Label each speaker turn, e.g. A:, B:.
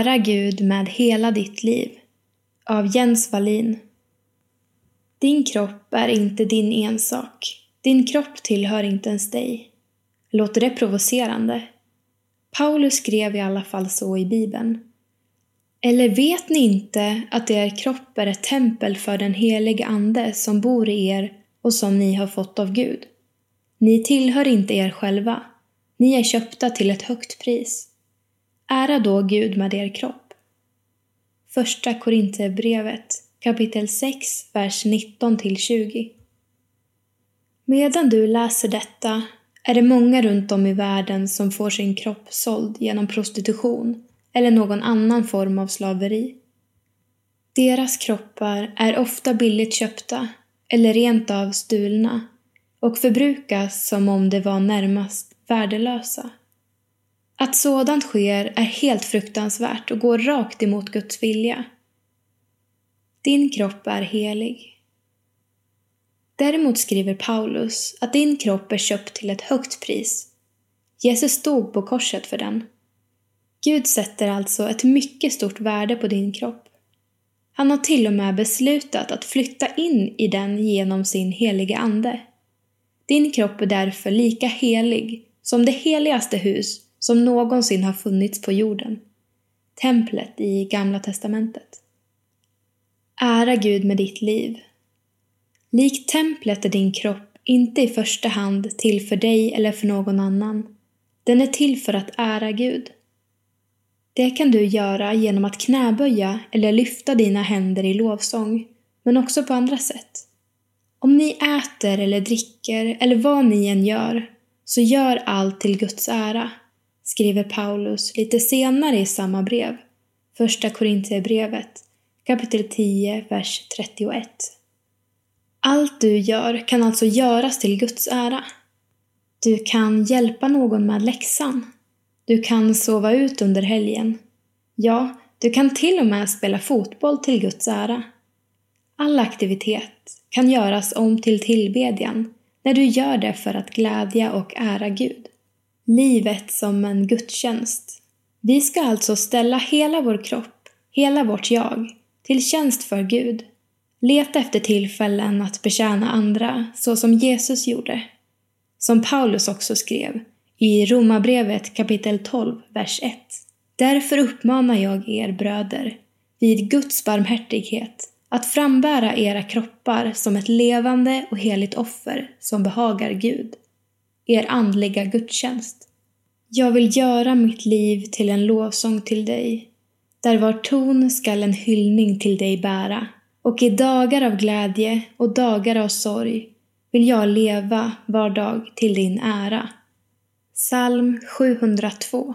A: Ära Gud med hela ditt liv av Jens Wallin Din kropp är inte din ensak. Din kropp tillhör inte ens dig. Låter det provocerande? Paulus skrev i alla fall så i Bibeln. Eller vet ni inte att er kropp är ett tempel för den helige Ande som bor i er och som ni har fått av Gud? Ni tillhör inte er själva. Ni är köpta till ett högt pris. Ära då Gud med er kropp. Första Korinthierbrevet kapitel 6, vers 19-20. Medan du läser detta är det många runt om i världen som får sin kropp såld genom prostitution eller någon annan form av slaveri. Deras kroppar är ofta billigt köpta eller rent av stulna och förbrukas som om de var närmast värdelösa. Att sådant sker är helt fruktansvärt och går rakt emot Guds vilja. Din kropp är helig. Däremot skriver Paulus att din kropp är köpt till ett högt pris. Jesus stod på korset för den. Gud sätter alltså ett mycket stort värde på din kropp. Han har till och med beslutat att flytta in i den genom sin helige Ande. Din kropp är därför lika helig som det heligaste hus som någonsin har funnits på jorden. Templet i Gamla testamentet. Ära Gud med ditt liv. Likt templet är din kropp inte i första hand till för dig eller för någon annan. Den är till för att ära Gud. Det kan du göra genom att knäböja eller lyfta dina händer i lovsång, men också på andra sätt. Om ni äter eller dricker eller vad ni än gör, så gör allt till Guds ära, skriver Paulus lite senare i samma brev, Första Korintierbrevet, kapitel 10, vers 31. Allt du gör kan alltså göras till Guds ära. Du kan hjälpa någon med läxan. Du kan sova ut under helgen. Ja, du kan till och med spela fotboll till Guds ära. All aktivitet kan göras om till tillbedjan när du gör det för att glädja och ära Gud. Livet som en gudstjänst. Vi ska alltså ställa hela vår kropp, hela vårt jag, till tjänst för Gud. Leta efter tillfällen att betjäna andra så som Jesus gjorde. Som Paulus också skrev i Romarbrevet kapitel 12, vers 1. Därför uppmanar jag er bröder, vid Guds barmhärtighet, att frambära era kroppar som ett levande och heligt offer som behagar Gud, er andliga gudstjänst. Jag vill göra mitt liv till en lovsång till dig, där var ton skall en hyllning till dig bära, och i dagar av glädje och dagar av sorg vill jag leva var dag till din ära. Psalm 702